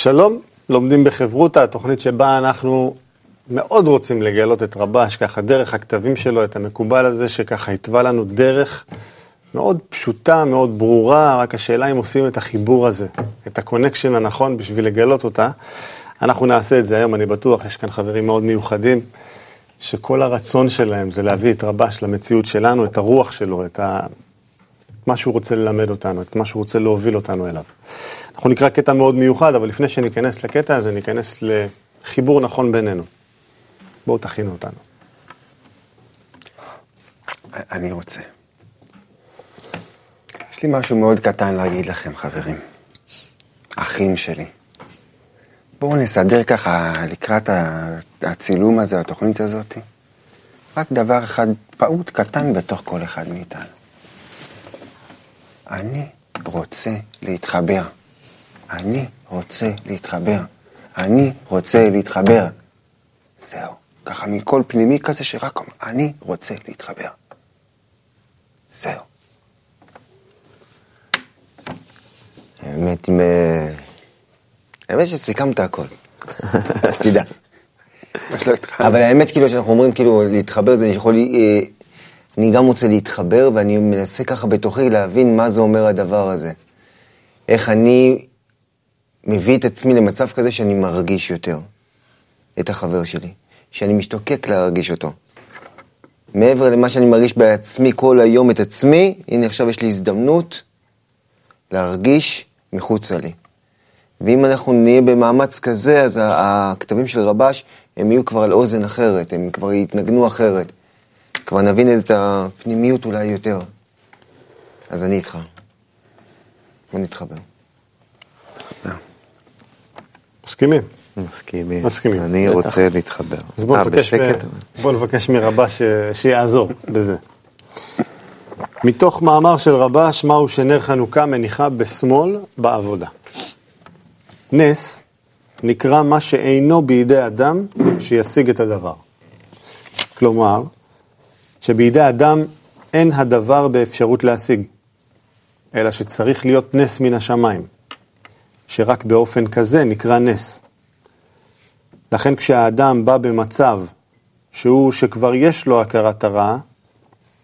שלום, לומדים בחברותא, התוכנית שבה אנחנו מאוד רוצים לגלות את רבש, ככה דרך הכתבים שלו, את המקובל הזה, שככה התווה לנו דרך מאוד פשוטה, מאוד ברורה, רק השאלה אם עושים את החיבור הזה, את ה connection הנכון בשביל לגלות אותה. אנחנו נעשה את זה היום, אני בטוח, יש כאן חברים מאוד מיוחדים, שכל הרצון שלהם זה להביא את רבש למציאות שלנו, את הרוח שלו, את ה... מה שהוא רוצה ללמד אותנו, את מה שהוא רוצה להוביל אותנו אליו. אנחנו נקרא קטע מאוד מיוחד, אבל לפני שניכנס לקטע הזה, ניכנס לחיבור נכון בינינו. בואו תכינו אותנו. אני רוצה. יש לי משהו מאוד קטן להגיד לכם, חברים. אחים שלי. בואו נסדר ככה לקראת הצילום הזה, התוכנית הזאת. רק דבר אחד פעוט קטן בתוך כל אחד מאיתנו. אני רוצה להתחבר. אני רוצה להתחבר. אני רוצה להתחבר. זהו. ככה מכל פנימי כזה שרק אומר, אני רוצה להתחבר. זהו. האמת, אם... אה, האמת שסיכמת הכל, שתדע. לא אבל האמת, כאילו, שאנחנו אומרים, כאילו, להתחבר זה יכול... אני גם רוצה להתחבר, ואני מנסה ככה בתוכי להבין מה זה אומר הדבר הזה. איך אני מביא את עצמי למצב כזה שאני מרגיש יותר את החבר שלי, שאני משתוקק להרגיש אותו. מעבר למה שאני מרגיש בעצמי כל היום את עצמי, הנה עכשיו יש לי הזדמנות להרגיש מחוצה לי. ואם אנחנו נהיה במאמץ כזה, אז הכתבים של רבש, הם יהיו כבר על אוזן אחרת, הם כבר יתנגנו אחרת. כבר נבין את הפנימיות אולי יותר. אז אני איתך. בוא נתחבר. מסכימים? מסכימים. מסכימים. אני רוצה להתחבר. אז בואו אה, נבקש, בשקט? בוא נבקש מרבש ש... שיעזור בזה. מתוך מאמר של רבש, מהו שנר חנוכה מניחה בשמאל בעבודה. נס נקרא מה שאינו בידי אדם שישיג את הדבר. כלומר, שבידי אדם אין הדבר באפשרות להשיג, אלא שצריך להיות נס מן השמיים, שרק באופן כזה נקרא נס. לכן כשהאדם בא במצב שהוא שכבר יש לו הכרת הרע,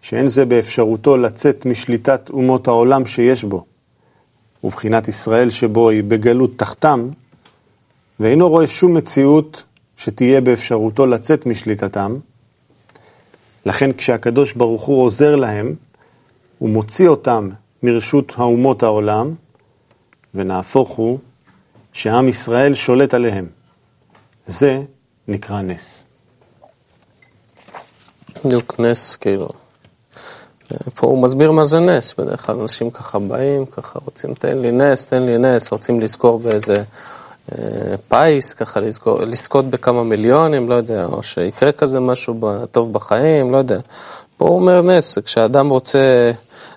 שאין זה באפשרותו לצאת משליטת אומות העולם שיש בו, ובחינת ישראל שבו היא בגלות תחתם, ואינו רואה שום מציאות שתהיה באפשרותו לצאת משליטתם, לכן כשהקדוש ברוך הוא עוזר להם, הוא מוציא אותם מרשות האומות העולם, ונהפוך הוא שעם ישראל שולט עליהם. זה נקרא נס. בדיוק נס, כאילו. פה הוא מסביר מה זה נס, בדרך כלל אנשים ככה באים, ככה רוצים, תן לי נס, תן לי נס, רוצים לזכור באיזה פיס, ככה לזכור, לזכות בכמה מיליונים, לא יודע, או שיקרה כזה משהו טוב בחיים, לא יודע. פה הוא אומר נס, כשאדם רוצה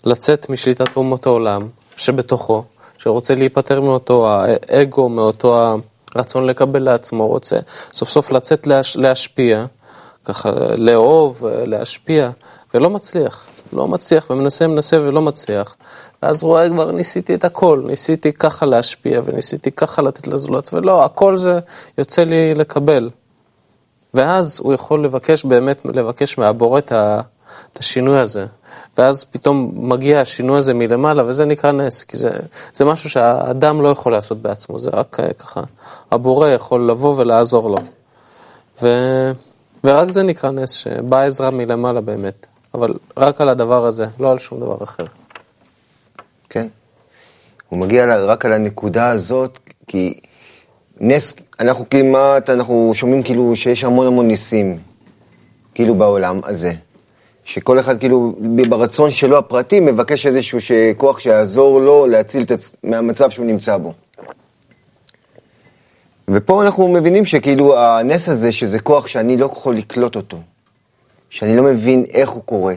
לצאת משליטת אומות העולם, שבתוכו, שרוצה להיפטר מאותו האגו, מאותו הרצון לקבל לעצמו, רוצה סוף סוף לצאת להש, להשפיע, ככה לאהוב, להשפיע, ולא מצליח. לא מצליח, ומנסה, מנסה ולא מצליח. ואז רואה כבר, ניסיתי את הכל, ניסיתי ככה להשפיע, וניסיתי ככה לתת לזולת, ולא, הכל זה יוצא לי לקבל. ואז הוא יכול לבקש, באמת לבקש מהבורא את השינוי הזה. ואז פתאום מגיע השינוי הזה מלמעלה, וזה נקרא נס, כי זה, זה משהו שהאדם לא יכול לעשות בעצמו, זה רק ככה, הבורא יכול לבוא ולעזור לו. ו, ורק זה נקרא נס, שבאה עזרה מלמעלה באמת. אבל רק על הדבר הזה, לא על שום דבר אחר. כן. הוא מגיע רק על הנקודה הזאת, כי נס, אנחנו כמעט, אנחנו שומעים כאילו שיש המון המון ניסים, כאילו בעולם הזה. שכל אחד כאילו ברצון שלו הפרטי מבקש איזשהו כוח שיעזור לו להציל את עצ... מהמצב שהוא נמצא בו. ופה אנחנו מבינים שכאילו הנס הזה, שזה כוח שאני לא יכול לקלוט אותו, שאני לא מבין איך הוא קורה,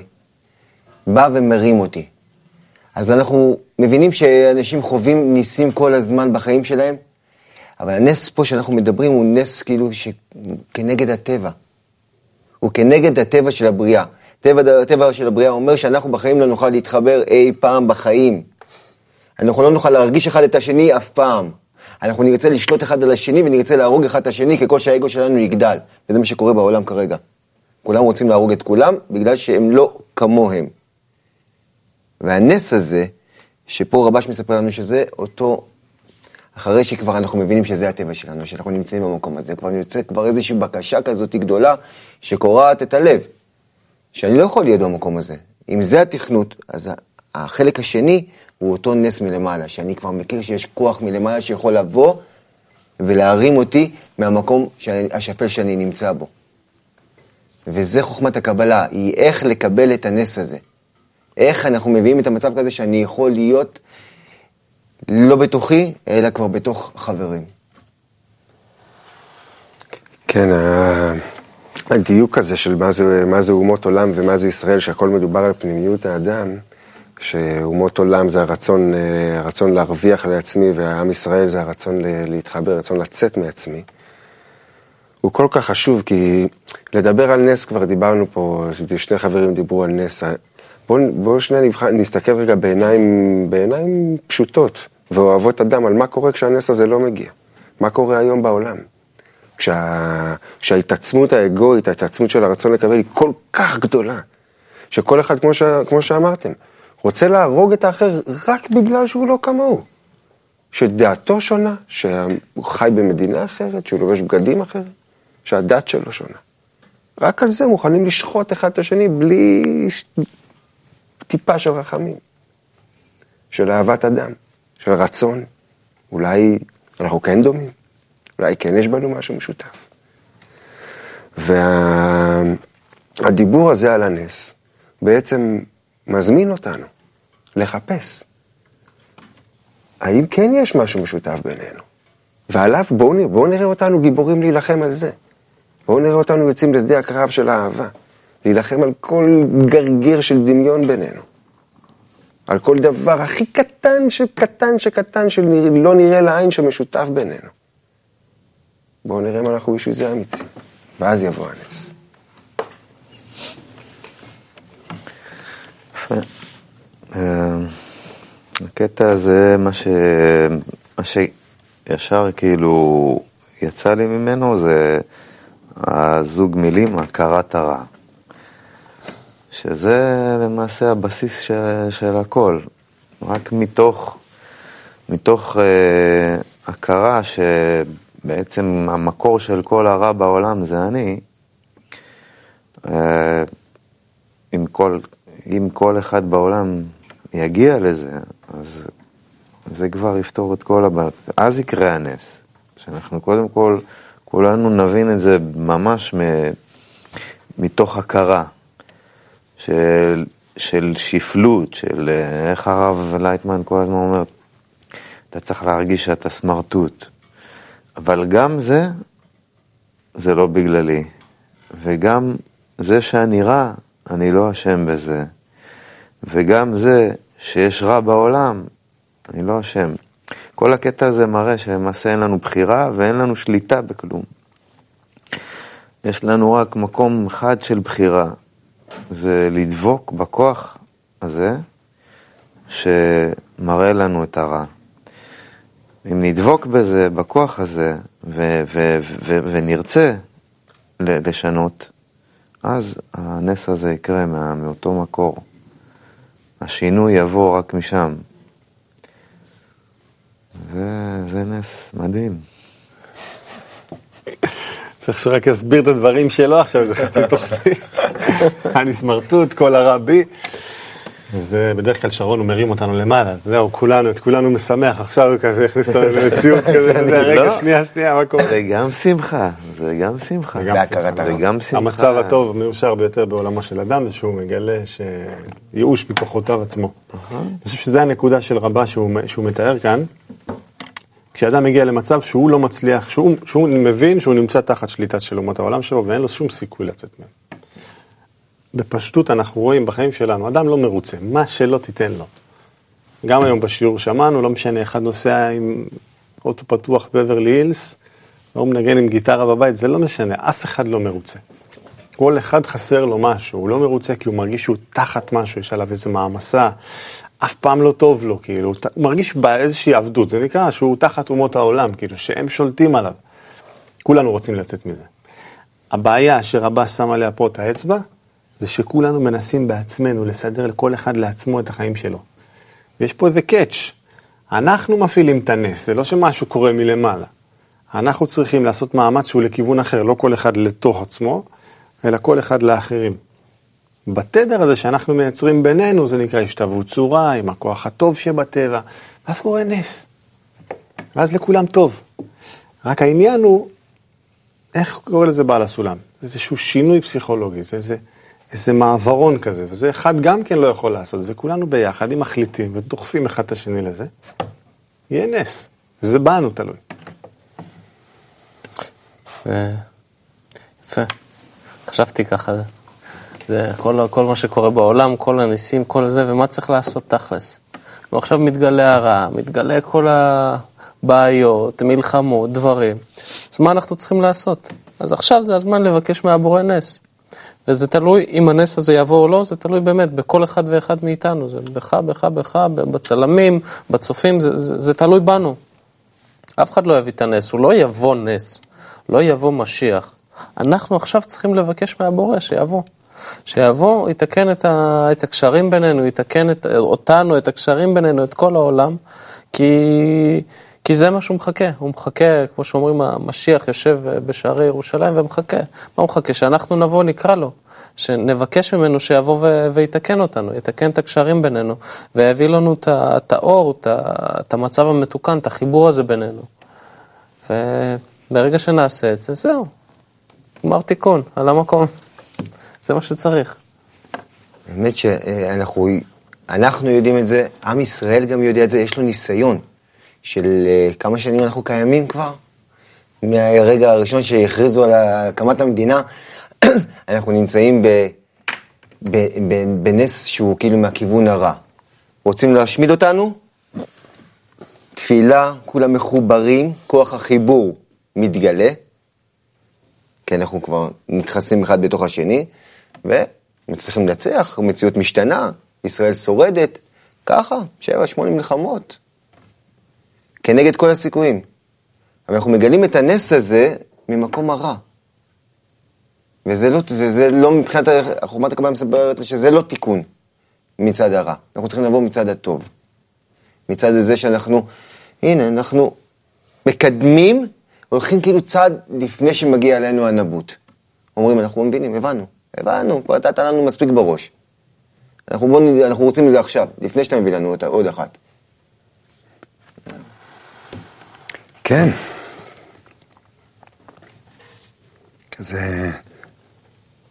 בא ומרים אותי. אז אנחנו מבינים שאנשים חווים ניסים כל הזמן בחיים שלהם, אבל הנס פה שאנחנו מדברים הוא נס כאילו ש... כנגד הטבע. הוא כנגד הטבע של הבריאה. טבע, הטבע של הבריאה אומר שאנחנו בחיים לא נוכל להתחבר אי פעם בחיים. אנחנו לא נוכל להרגיש אחד את השני אף פעם. אנחנו נרצה לשלוט אחד על השני ונרצה להרוג אחד את השני ככל שהאגו שלנו יגדל. וזה מה שקורה בעולם כרגע. כולם רוצים להרוג את כולם בגלל שהם לא כמוהם. והנס הזה, שפה רבש מספר לנו שזה אותו, אחרי שכבר אנחנו מבינים שזה הטבע שלנו, שאנחנו נמצאים במקום הזה, כבר יוצא כבר איזושהי בקשה כזאת גדולה שקורעת את הלב, שאני לא יכול להיות במקום הזה. אם זה התכנות, אז החלק השני הוא אותו נס מלמעלה, שאני כבר מכיר שיש כוח מלמעלה שיכול לבוא ולהרים אותי מהמקום השפל שאני נמצא בו. וזה חוכמת הקבלה, היא איך לקבל את הנס הזה. איך אנחנו מביאים את המצב כזה שאני יכול להיות לא בתוכי, אלא כבר בתוך חברים. כן, הדיוק הזה של מה זה, מה זה אומות עולם ומה זה ישראל, שהכל מדובר על פנימיות האדם, שאומות עולם זה הרצון, אה, הרצון להרוויח לעצמי, והעם ישראל זה הרצון להתחבר, הרצון לצאת מעצמי. הוא כל כך חשוב, כי לדבר על נס, כבר דיברנו פה, שני חברים דיברו על נס. בואו בוא שנייה נבח... נסתכל רגע בעיניים, בעיניים פשוטות ואוהבות אדם על מה קורה כשהנס הזה לא מגיע. מה קורה היום בעולם. כשה... כשההתעצמות האגואית, ההתעצמות של הרצון לקבל היא כל כך גדולה, שכל אחד, כמו, ש... כמו שאמרתם, רוצה להרוג את האחר רק בגלל שהוא לא כמוהו. שדעתו שונה, שהוא חי במדינה אחרת, שהוא לובש בגדים אחרים, שהדת שלו שונה. רק על זה מוכנים לשחוט אחד את השני בלי טיפה של רחמים, של אהבת אדם, של רצון. אולי אנחנו כן דומים, אולי כן יש בנו משהו משותף. והדיבור הזה על הנס בעצם מזמין אותנו לחפש האם כן יש משהו משותף בינינו. ועליו בואו נראה, בואו נראה אותנו גיבורים להילחם על זה. בואו נראה אותנו יוצאים לשדה הקרב של האהבה. להילחם על כל גרגר של דמיון בינינו. על כל דבר הכי קטן שקטן שקטן שלא נראה לעין שמשותף בינינו. בואו נראה אם אנחנו בשביל זה אמיצים. ואז יבוא הנס. אה, הקטע הזה, מה, ש... מה שישר כאילו יצא לי ממנו זה הזוג מילים, הכרת הרע. שזה למעשה הבסיס של, של הכל. רק מתוך, מתוך אה, הכרה שבעצם המקור של כל הרע בעולם זה אני, אה, אם, כל, אם כל אחד בעולם יגיע לזה, אז זה כבר יפתור את כל הבעיות. אז יקרה הנס. שאנחנו קודם כל, כולנו נבין את זה ממש מ, מתוך הכרה. של, של שפלות, של אה, איך הרב לייטמן כל הזמן אומר, אתה צריך להרגיש שאתה סמרטוט. אבל גם זה, זה לא בגללי. וגם זה שאני רע, אני לא אשם בזה. וגם זה שיש רע בעולם, אני לא אשם. כל הקטע הזה מראה שלמעשה אין לנו בחירה ואין לנו שליטה בכלום. יש לנו רק מקום אחד של בחירה, זה לדבוק בכוח הזה שמראה לנו את הרע. אם נדבוק בזה, בכוח הזה, ו- ו- ו- ונרצה לשנות, אז הנס הזה יקרה מאותו מקור. השינוי יבוא רק משם. זה, זה נס מדהים. צריך שרק יסביר את הדברים שלו עכשיו, זה חצי תוכנית. אני סמרטוט, כל הרע בי. זה בדרך כלל שרון הוא מרים אותנו למעלה, זהו, כולנו, את כולנו משמח, עכשיו הוא כזה הכניס אותנו למציאות כזה, זה, רגע, לא. שנייה, שנייה, מה קורה? זה גם שמחה, זה גם שמחה. זה גם שמחה. המצב הטוב, המאושר ביותר בעולמו של אדם, זה שהוא מגלה שייאוש מכוחותיו עצמו. אני חושב שזו הנקודה של רבה שהוא מתאר כאן. כשאדם מגיע למצב שהוא לא מצליח, שהוא, שהוא מבין שהוא נמצא תחת שליטה של אומות העולם שלו ואין לו שום סיכוי לצאת מהם. בפשטות אנחנו רואים בחיים שלנו, אדם לא מרוצה, מה שלא תיתן לו. גם היום בשיעור שמענו, לא משנה, אחד נוסע עם אוטו פתוח בברלי הילס, והוא מנגן עם גיטרה בבית, זה לא משנה, אף אחד לא מרוצה. כל אחד חסר לו משהו, הוא לא מרוצה כי הוא מרגיש שהוא תחת משהו, יש עליו איזו מעמסה. אף פעם לא טוב לו, כאילו, הוא מרגיש באיזושהי עבדות, זה נקרא שהוא תחת אומות העולם, כאילו, שהם שולטים עליו. כולנו רוצים לצאת מזה. הבעיה שרבה שם עליה פה את האצבע, זה שכולנו מנסים בעצמנו לסדר לכל אחד לעצמו את החיים שלו. ויש פה איזה קאץ'. אנחנו מפעילים את הנס, זה לא שמשהו קורה מלמעלה. אנחנו צריכים לעשות מאמץ שהוא לכיוון אחר, לא כל אחד לתוך עצמו, אלא כל אחד לאחרים. בתדר הזה שאנחנו מייצרים בינינו, זה נקרא השתוות צורה, עם הכוח הטוב שבטבע, ואז קורה נס. ואז לכולם טוב. רק העניין הוא, איך קורא לזה בעל הסולם? איזשהו שינוי פסיכולוגי, זה איזה, איזה מעברון כזה, וזה אחד גם כן לא יכול לעשות, זה כולנו ביחד, אם מחליטים ודוחפים אחד את השני לזה, יהיה נס. זה בנו תלוי. יפה. חשבתי ככה, זה כל, כל מה שקורה בעולם, כל הניסים, כל זה, ומה צריך לעשות תכלס. ועכשיו מתגלה הרע, מתגלה כל הבעיות, מלחמות, דברים. אז מה אנחנו צריכים לעשות? אז עכשיו זה הזמן לבקש מהבורא נס. וזה תלוי אם הנס הזה יבוא או לא, זה תלוי באמת בכל אחד ואחד מאיתנו. זה בך, בך, בך, בצלמים, בצופים, זה, זה, זה תלוי בנו. אף אחד לא יביא את הנס, הוא לא יבוא נס, לא יבוא משיח. אנחנו עכשיו צריכים לבקש מהבורא שיבוא. שיבוא, יתקן את, ה, את הקשרים בינינו, יתקן את, אותנו, את הקשרים בינינו, את כל העולם, כי, כי זה מה שהוא מחכה. הוא מחכה, כמו שאומרים, המשיח יושב בשערי ירושלים ומחכה. מה הוא מחכה? שאנחנו נבוא, נקרא לו. שנבקש ממנו שיבוא ו- ויתקן אותנו, יתקן את הקשרים בינינו, ויביא לנו את האור, את המצב המתוקן, את החיבור הזה בינינו. וברגע שנעשה את זה, זהו. גמר תיקון, על המקום. זה מה שצריך. באמת שאנחנו אנחנו יודעים את זה, עם ישראל גם יודע את זה, יש לו ניסיון של אה, כמה שנים אנחנו קיימים כבר. מהרגע הראשון שהכריזו על הקמת המדינה, אנחנו נמצאים ב, ב, ב, בנס שהוא כאילו מהכיוון הרע. רוצים להשמיד אותנו? תפילה, כולם מחוברים, כוח החיבור מתגלה, כי אנחנו כבר נדחסים אחד בתוך השני, ומצליחים לנצח, המציאות משתנה, ישראל שורדת, ככה, שבע, שמונה מלחמות, כנגד כל הסיכויים. אבל אנחנו מגלים את הנס הזה ממקום הרע. וזה לא, וזה לא מבחינת, חוכמת הקבלה מספרת שזה לא תיקון מצד הרע. אנחנו צריכים לבוא מצד הטוב. מצד הזה שאנחנו, הנה, אנחנו מקדמים, הולכים כאילו צעד לפני שמגיע אלינו הנבוט. אומרים, אנחנו מבינים, הבנו, הבנו, כבר נתת לנו מספיק בראש. אנחנו, בוא, אנחנו רוצים את זה עכשיו, לפני שאתה מביא לנו אותה, עוד אחת. כן. כזה...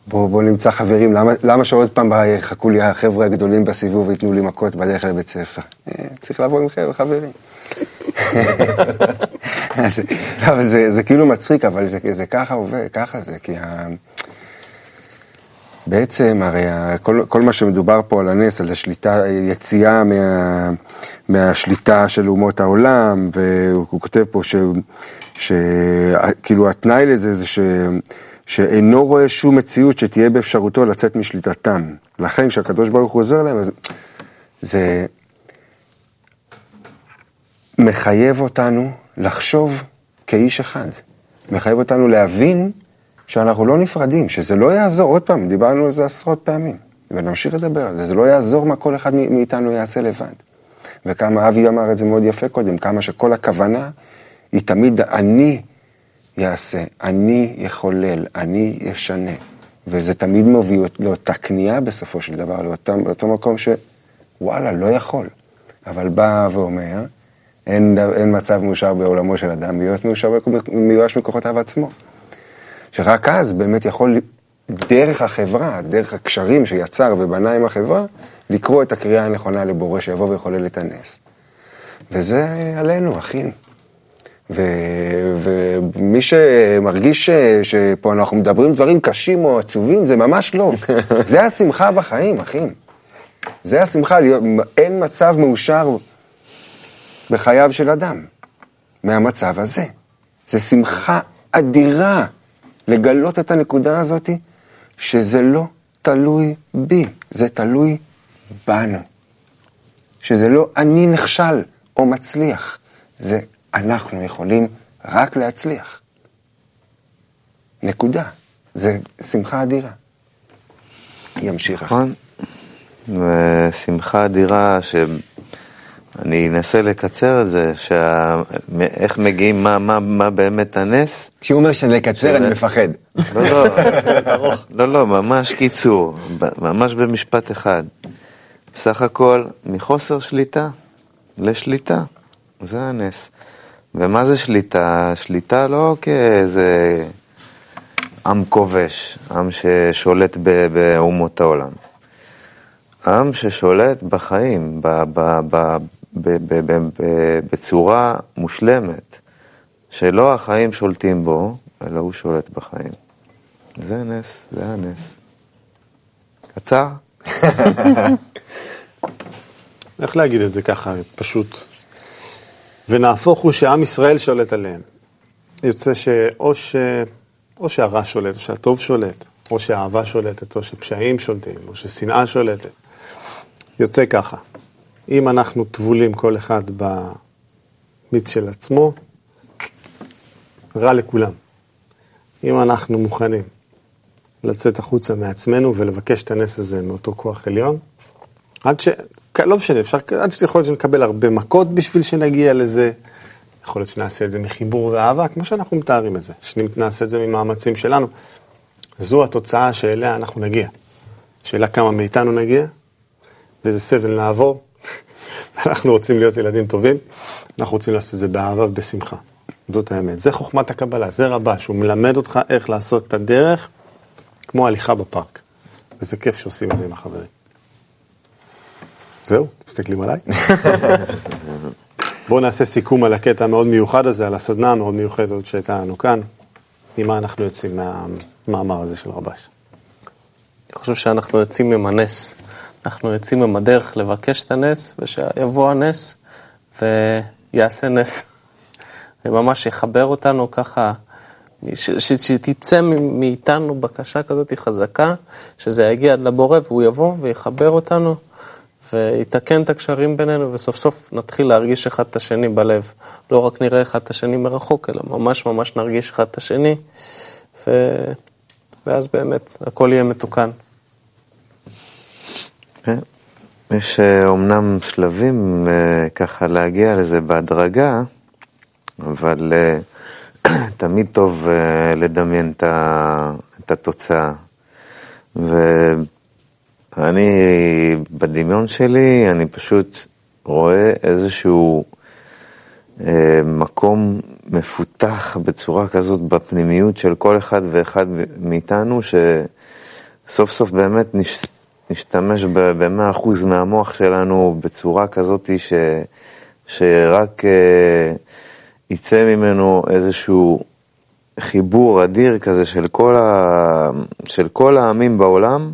בואו בוא נמצא חברים, למה, למה שעוד פעם יחכו לי החבר'ה הגדולים בסיבוב וייתנו לי מכות בדרך לבית ספר? אה, צריך לבוא עם חברים. זה, לא, זה, זה כאילו מצחיק, אבל זה, זה ככה עובד, ככה זה, כי ה... בעצם, הרי כל, כל מה שמדובר פה על הנס, על השליטה, יציאה מה, מהשליטה של אומות העולם, והוא כותב פה שכאילו התנאי לזה זה ש, שאינו רואה שום מציאות שתהיה באפשרותו לצאת משליטתם. לכן כשהקדוש ברוך הוא עוזר להם, אז זה מחייב אותנו לחשוב כאיש אחד. מחייב אותנו להבין שאנחנו לא נפרדים, שזה לא יעזור, עוד פעם, דיברנו על זה עשרות פעמים, ונמשיך לדבר על זה, זה לא יעזור מה כל אחד מאיתנו יעשה לבד. וכמה אבי אמר את זה מאוד יפה קודם, כמה שכל הכוונה היא תמיד אני יעשה, אני יחולל, אני ישנה. וזה תמיד מוביל לאותה כניעה בסופו של דבר, לאותו, לאותו מקום שוואלה, לא יכול. אבל בא ואומר, אין, אין מצב מאושר בעולמו של אדם להיות מאושר, מיואש מכוחותיו עצמו. שרק אז באמת יכול דרך החברה, דרך הקשרים שיצר ובנה עם החברה, לקרוא את הקריאה הנכונה לבורא שיבוא ויחולל את הנס. וזה עלינו, אחים. ו- ומי שמרגיש ש- שפה אנחנו מדברים דברים קשים או עצובים, זה ממש לא. זה השמחה בחיים, אחים. זה השמחה, אין מצב מאושר בחייו של אדם מהמצב הזה. זה שמחה אדירה לגלות את הנקודה הזאת, שזה לא תלוי בי, זה תלוי בנו. שזה לא אני נכשל או מצליח, זה אנחנו יכולים רק להצליח. נקודה. זה שמחה אדירה. ימשיך. נכון? ושמחה אדירה שאני אנסה לקצר את זה, שה... איך מגיעים, מה, מה, מה באמת הנס? כשהוא אומר שלקצר אני מפחד. לא, לא, לא, לא, ממש קיצור, ממש במשפט אחד. בסך הכל, מחוסר שליטה לשליטה, זה הנס. ומה זה שליטה? שליטה לא כאיזה עם כובש, עם ששולט באומות העולם. עם ששולט בחיים, ב- ב- ב- בצורה מושלמת, שלא החיים שולטים בו, אלא הוא שולט בחיים. זה נס, זה הנס. קצר? איך להגיד את זה ככה, פשוט? ונהפוך הוא שעם ישראל שולט עליהם. יוצא שאו ש... או שהרע שולט, או שהטוב שולט, או שהאהבה שולטת, או שפשעים שולטים, או ששנאה שולטת. יוצא ככה, אם אנחנו טבולים כל אחד במיץ של עצמו, רע לכולם. אם אנחנו מוכנים לצאת החוצה מעצמנו ולבקש את הנס הזה מאותו כוח עליון, עד ש... לא משנה, אפשר, עד שיכול להיות שנקבל הרבה מכות בשביל שנגיע לזה, יכול להיות שנעשה את זה מחיבור ואהבה, כמו שאנחנו מתארים את זה, שנעשה את זה ממאמצים שלנו. זו התוצאה שאליה אנחנו נגיע. שאלה כמה מאיתנו נגיע, ואיזה סבל נעבור. אנחנו רוצים להיות ילדים טובים, אנחנו רוצים לעשות את זה באהבה ובשמחה. זאת האמת. זה חוכמת הקבלה, זה רבש, הוא מלמד אותך איך לעשות את הדרך כמו הליכה בפארק. וזה כיף שעושים את זה עם החברים. זהו, מסתכלים עליי? בואו נעשה סיכום על הקטע המאוד מיוחד הזה, על הסדנה המאוד מיוחדת שהייתה לנו כאן. ממה אנחנו יוצאים מהמאמר הזה של רבש? אני חושב שאנחנו יוצאים עם הנס. אנחנו יוצאים עם הדרך לבקש את הנס, ושיבוא הנס ויעשה נס. וממש יחבר אותנו ככה, ש- ש- שתצא מאיתנו בקשה כזאת חזקה, שזה יגיע עד לבורא והוא יבוא ויחבר אותנו ויתקן את הקשרים בינינו, וסוף סוף נתחיל להרגיש אחד את השני בלב. לא רק נראה אחד את השני מרחוק, אלא ממש ממש נרגיש אחד את השני, ו... ואז באמת הכל יהיה מתוקן. כן. יש אה, אומנם שלבים אה, ככה להגיע לזה בהדרגה, אבל אה, תמיד טוב אה, לדמיין את התוצאה. ואני, בדמיון שלי, אני פשוט רואה איזשהו אה, מקום מפותח בצורה כזאת בפנימיות של כל אחד ואחד מאיתנו, שסוף סוף באמת נש... נשתמש ב-100% מהמוח שלנו בצורה כזאת ש... שרק אה, יצא ממנו איזשהו חיבור אדיר כזה של כל, ה... של כל העמים בעולם,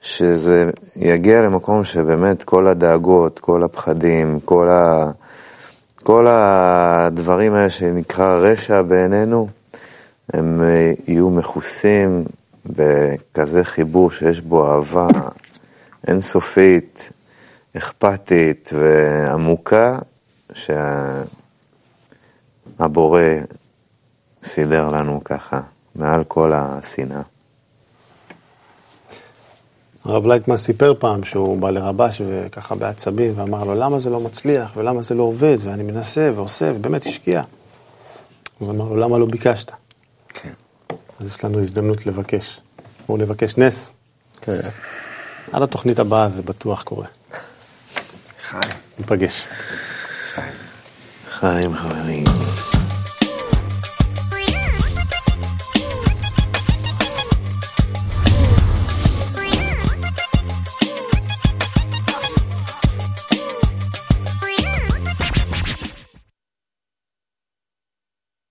שזה יגיע למקום שבאמת כל הדאגות, כל הפחדים, כל, ה... כל הדברים האלה שנקרא רשע בעינינו, הם אה, יהיו מכוסים בכזה חיבור שיש בו אהבה אינסופית, אכפתית ועמוקה, שהבורא סידר לנו ככה, מעל כל השנאה. הרב לייטמן סיפר פעם שהוא בא לרבש וככה בעצבים ואמר לו למה זה לא מצליח ולמה זה לא עובד ואני מנסה ועושה ובאמת השקיע. הוא אמר לו למה לא ביקשת? כן. אז יש לנו הזדמנות לבקש. בואו נבקש נס. כן. עד התוכנית הבאה זה בטוח קורה. חי. ניפגש. חיים חברים.